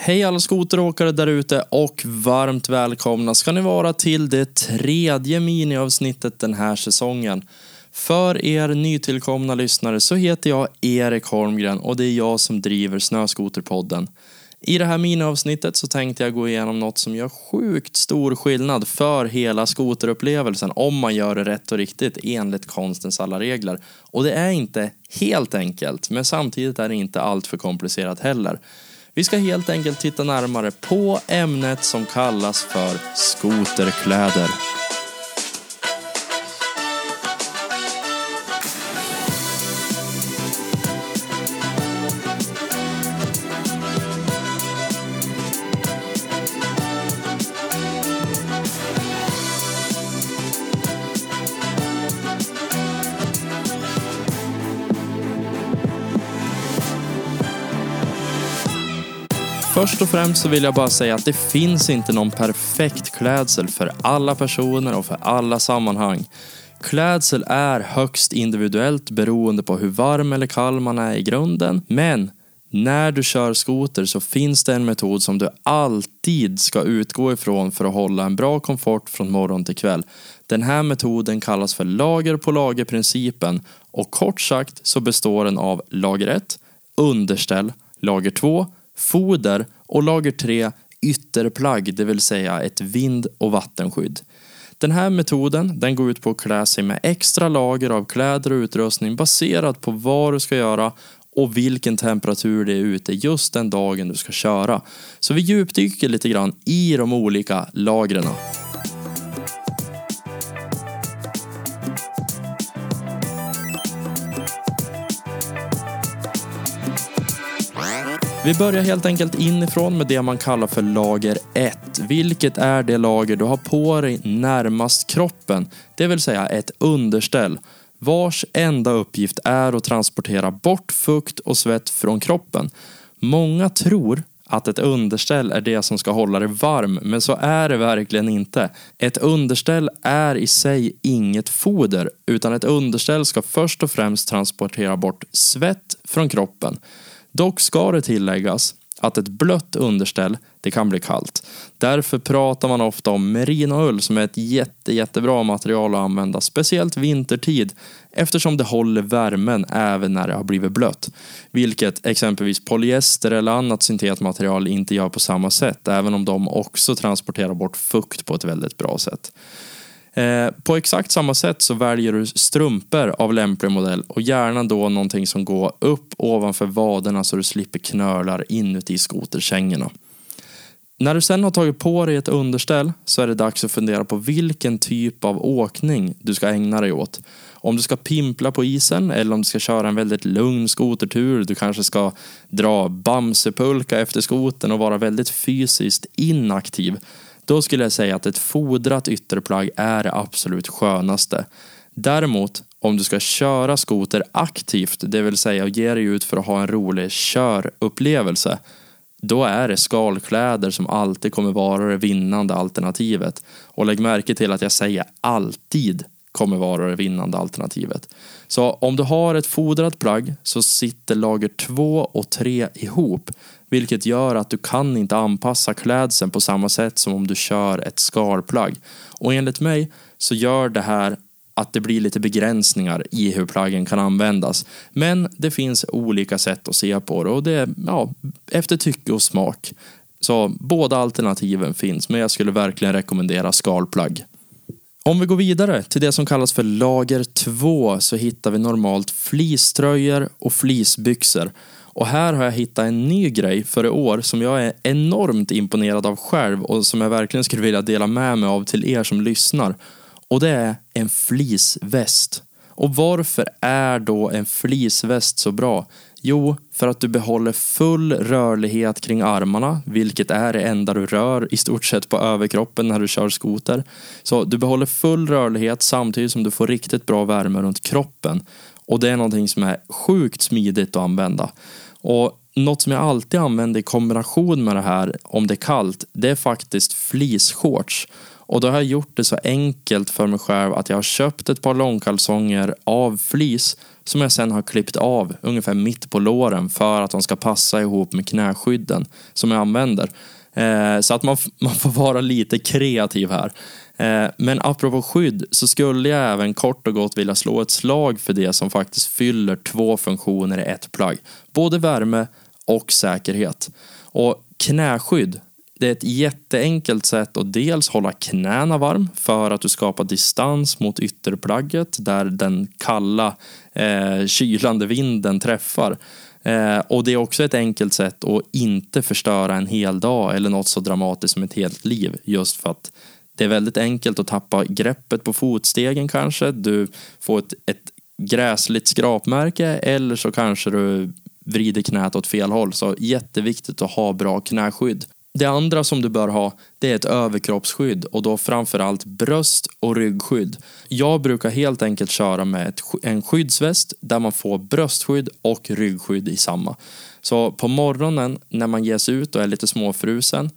Hej alla skoteråkare där ute och varmt välkomna ska ni vara till det tredje miniavsnittet den här säsongen. För er nytillkomna lyssnare så heter jag Erik Holmgren och det är jag som driver Snöskoterpodden. I det här miniavsnittet så tänkte jag gå igenom något som gör sjukt stor skillnad för hela skoterupplevelsen om man gör det rätt och riktigt enligt konstens alla regler. Och det är inte helt enkelt, men samtidigt är det inte allt för komplicerat heller. Vi ska helt enkelt titta närmare på ämnet som kallas för skoterkläder. Först och främst så vill jag bara säga att det finns inte någon perfekt klädsel för alla personer och för alla sammanhang. Klädsel är högst individuellt beroende på hur varm eller kall man är i grunden. Men när du kör skoter så finns det en metod som du alltid ska utgå ifrån för att hålla en bra komfort från morgon till kväll. Den här metoden kallas för lager på lager-principen och kort sagt så består den av lager 1, underställ, lager 2, foder och lager 3 ytterplagg, det vill säga ett vind och vattenskydd. Den här metoden den går ut på att klä sig med extra lager av kläder och utrustning baserat på vad du ska göra och vilken temperatur det är ute just den dagen du ska köra. Så vi djupdyker lite grann i de olika lagren. Vi börjar helt enkelt inifrån med det man kallar för lager 1, vilket är det lager du har på dig närmast kroppen, det vill säga ett underställ vars enda uppgift är att transportera bort fukt och svett från kroppen. Många tror att ett underställ är det som ska hålla dig varm, men så är det verkligen inte. Ett underställ är i sig inget foder, utan ett underställ ska först och främst transportera bort svett från kroppen. Dock ska det tilläggas att ett blött underställ, det kan bli kallt. Därför pratar man ofta om merinoull som är ett jätte, jättebra material att använda, speciellt vintertid eftersom det håller värmen även när det har blivit blött. Vilket exempelvis polyester eller annat syntetmaterial inte gör på samma sätt, även om de också transporterar bort fukt på ett väldigt bra sätt. Eh, på exakt samma sätt så väljer du strumpor av lämplig modell och gärna då någonting som går upp ovanför vaderna så du slipper knölar inuti skoterkängorna. När du sen har tagit på dig ett underställ så är det dags att fundera på vilken typ av åkning du ska ägna dig åt. Om du ska pimpla på isen eller om du ska köra en väldigt lugn skotertur. Du kanske ska dra bamsepulka efter skoten och vara väldigt fysiskt inaktiv. Då skulle jag säga att ett fodrat ytterplagg är det absolut skönaste. Däremot, om du ska köra skoter aktivt, det vill säga ge dig ut för att ha en rolig körupplevelse, då är det skalkläder som alltid kommer vara det vinnande alternativet. Och lägg märke till att jag säger alltid kommer vara det vinnande alternativet. Så om du har ett fodrat plagg så sitter lager 2 och 3 ihop. Vilket gör att du kan inte anpassa klädseln på samma sätt som om du kör ett skalplagg. Och enligt mig så gör det här att det blir lite begränsningar i hur plaggen kan användas. Men det finns olika sätt att se på det och det är ja, efter tycke och smak. Så båda alternativen finns, men jag skulle verkligen rekommendera skalplagg. Om vi går vidare till det som kallas för lager 2 så hittar vi normalt fleecetröjor och fleecebyxor. Och här har jag hittat en ny grej för i år som jag är enormt imponerad av själv och som jag verkligen skulle vilja dela med mig av till er som lyssnar. Och det är en fleeceväst. Och varför är då en fleeceväst så bra? Jo, för att du behåller full rörlighet kring armarna, vilket är det enda du rör i stort sett på överkroppen när du kör skoter. Så du behåller full rörlighet samtidigt som du får riktigt bra värme runt kroppen. Och det är någonting som är sjukt smidigt att använda. Och något som jag alltid använder i kombination med det här, om det är kallt, det är faktiskt fleeceshorts. Och då har jag gjort det så enkelt för mig själv att jag har köpt ett par långkalsonger av flis som jag sen har klippt av ungefär mitt på låren för att de ska passa ihop med knäskydden som jag använder. Eh, så att man, man får vara lite kreativ här. Eh, men apropå skydd så skulle jag även kort och gott vilja slå ett slag för det som faktiskt fyller två funktioner i ett plagg. Både värme och säkerhet. Och knäskydd det är ett jätteenkelt sätt att dels hålla knäna varm för att du skapar distans mot ytterplagget där den kalla eh, kylande vinden träffar. Eh, och det är också ett enkelt sätt att inte förstöra en hel dag eller något så dramatiskt som ett helt liv. Just för att det är väldigt enkelt att tappa greppet på fotstegen kanske. Du får ett, ett gräsligt skrapmärke eller så kanske du vrider knät åt fel håll. Så jätteviktigt att ha bra knäskydd. Det andra som du bör ha, det är ett överkroppsskydd och då framförallt bröst och ryggskydd. Jag brukar helt enkelt köra med ett, en skyddsväst där man får bröstskydd och ryggskydd i samma. Så på morgonen när man ger sig ut och är lite småfrusen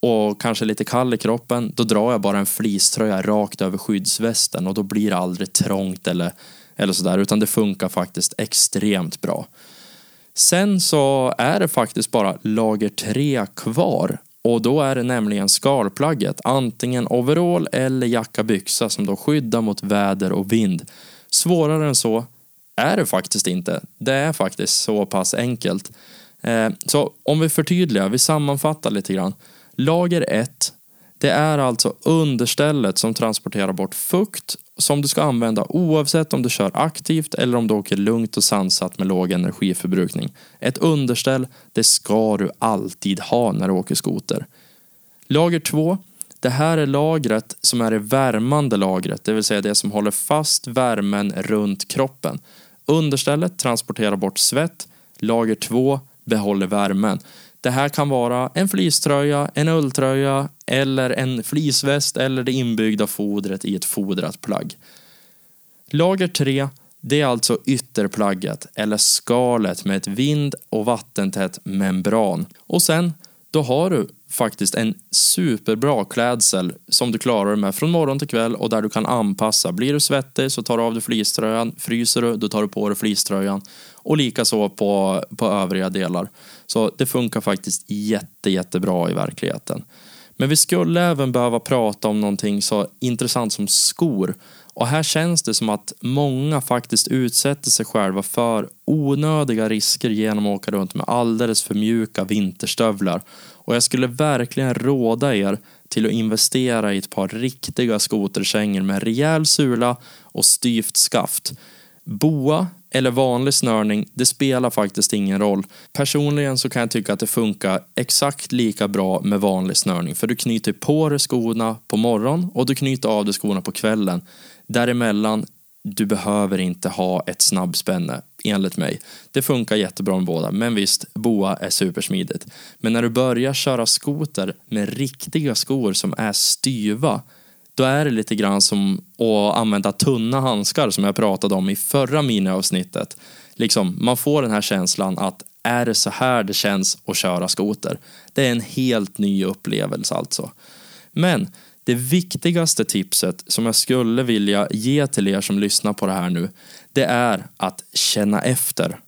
och kanske lite kall i kroppen, då drar jag bara en fleecetröja rakt över skyddsvästen och då blir det aldrig trångt eller, eller sådär, utan det funkar faktiskt extremt bra. Sen så är det faktiskt bara lager 3 kvar och då är det nämligen skalplagget, antingen overall eller jacka byxa som då skyddar mot väder och vind. Svårare än så är det faktiskt inte. Det är faktiskt så pass enkelt. Eh, så om vi förtydligar, vi sammanfattar lite grann. Lager 1, det är alltså understället som transporterar bort fukt som du ska använda oavsett om du kör aktivt eller om du åker lugnt och sansat med låg energiförbrukning. Ett underställ, det ska du alltid ha när du åker skoter. Lager 2. Det här är lagret som är det värmande lagret, det vill säga det som håller fast värmen runt kroppen. Understället transporterar bort svett. Lager 2 behåller värmen. Det här kan vara en fleecetröja, en ulltröja eller en fleeceväst eller det inbyggda fodret i ett fodrat plagg. Lager 3, det är alltså ytterplagget eller skalet med ett vind och vattentätt membran. Och sen, då har du faktiskt en superbra klädsel som du klarar dig med från morgon till kväll och där du kan anpassa. Blir du svettig så tar du av dig fleecetröjan, fryser du, då tar du på dig fleecetröjan och likaså på, på övriga delar. Så det funkar faktiskt jätte, jättebra i verkligheten. Men vi skulle även behöva prata om någonting så intressant som skor. Och här känns det som att många faktiskt utsätter sig själva för onödiga risker genom att åka runt med alldeles för mjuka vinterstövlar. Och jag skulle verkligen råda er till att investera i ett par riktiga skoterkängor med rejäl sula och styvt skaft. Boa eller vanlig snörning, det spelar faktiskt ingen roll. Personligen så kan jag tycka att det funkar exakt lika bra med vanlig snörning. För du knyter på dig skorna på morgonen och du knyter av dig skorna på kvällen. Däremellan, du behöver inte ha ett snabbspänne, enligt mig. Det funkar jättebra med båda, men visst, boa är supersmidigt. Men när du börjar köra skoter med riktiga skor som är styva, då är det lite grann som att använda tunna handskar som jag pratade om i förra miniavsnittet. Liksom, man får den här känslan att är det så här det känns att köra skoter? Det är en helt ny upplevelse alltså. Men det viktigaste tipset som jag skulle vilja ge till er som lyssnar på det här nu, det är att känna efter.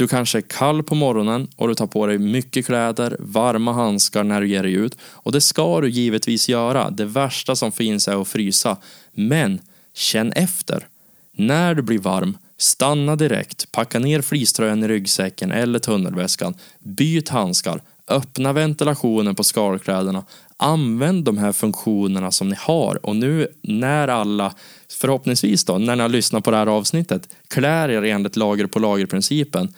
Du kanske är kall på morgonen och du tar på dig mycket kläder, varma handskar när du ger dig ut. Och det ska du givetvis göra. Det värsta som finns är att frysa. Men känn efter. När du blir varm, stanna direkt, packa ner fleecetröjan i ryggsäcken eller tunnelväskan, byt handskar, öppna ventilationen på skalkläderna, använd de här funktionerna som ni har och nu när alla, förhoppningsvis då, när ni har lyssnat på det här avsnittet, klär er enligt lager på lager-principen.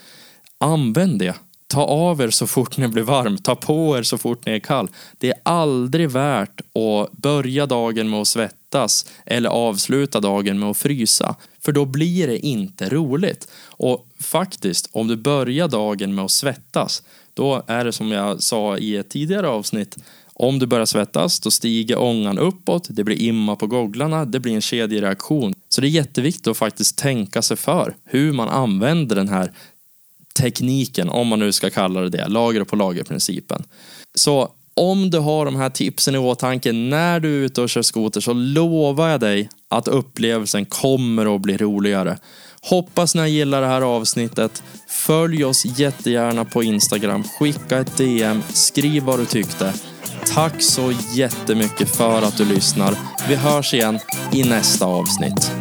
Använd det. Ta av er så fort ni blir varm, ta på er så fort ni är kall. Det är aldrig värt att börja dagen med att svettas eller avsluta dagen med att frysa. För då blir det inte roligt. Och faktiskt, om du börjar dagen med att svettas, då är det som jag sa i ett tidigare avsnitt, om du börjar svettas, då stiger ångan uppåt, det blir imma på gogglarna, det blir en kedjereaktion. Så det är jätteviktigt att faktiskt tänka sig för hur man använder den här tekniken, om man nu ska kalla det det, lager på lager-principen. Så Om du har de här tipsen i åtanke när du är ute och kör skoter så lovar jag dig att upplevelsen kommer att bli roligare. Hoppas ni gillar det här avsnittet. Följ oss jättegärna på Instagram. Skicka ett DM. Skriv vad du tyckte. Tack så jättemycket för att du lyssnar. Vi hörs igen i nästa avsnitt.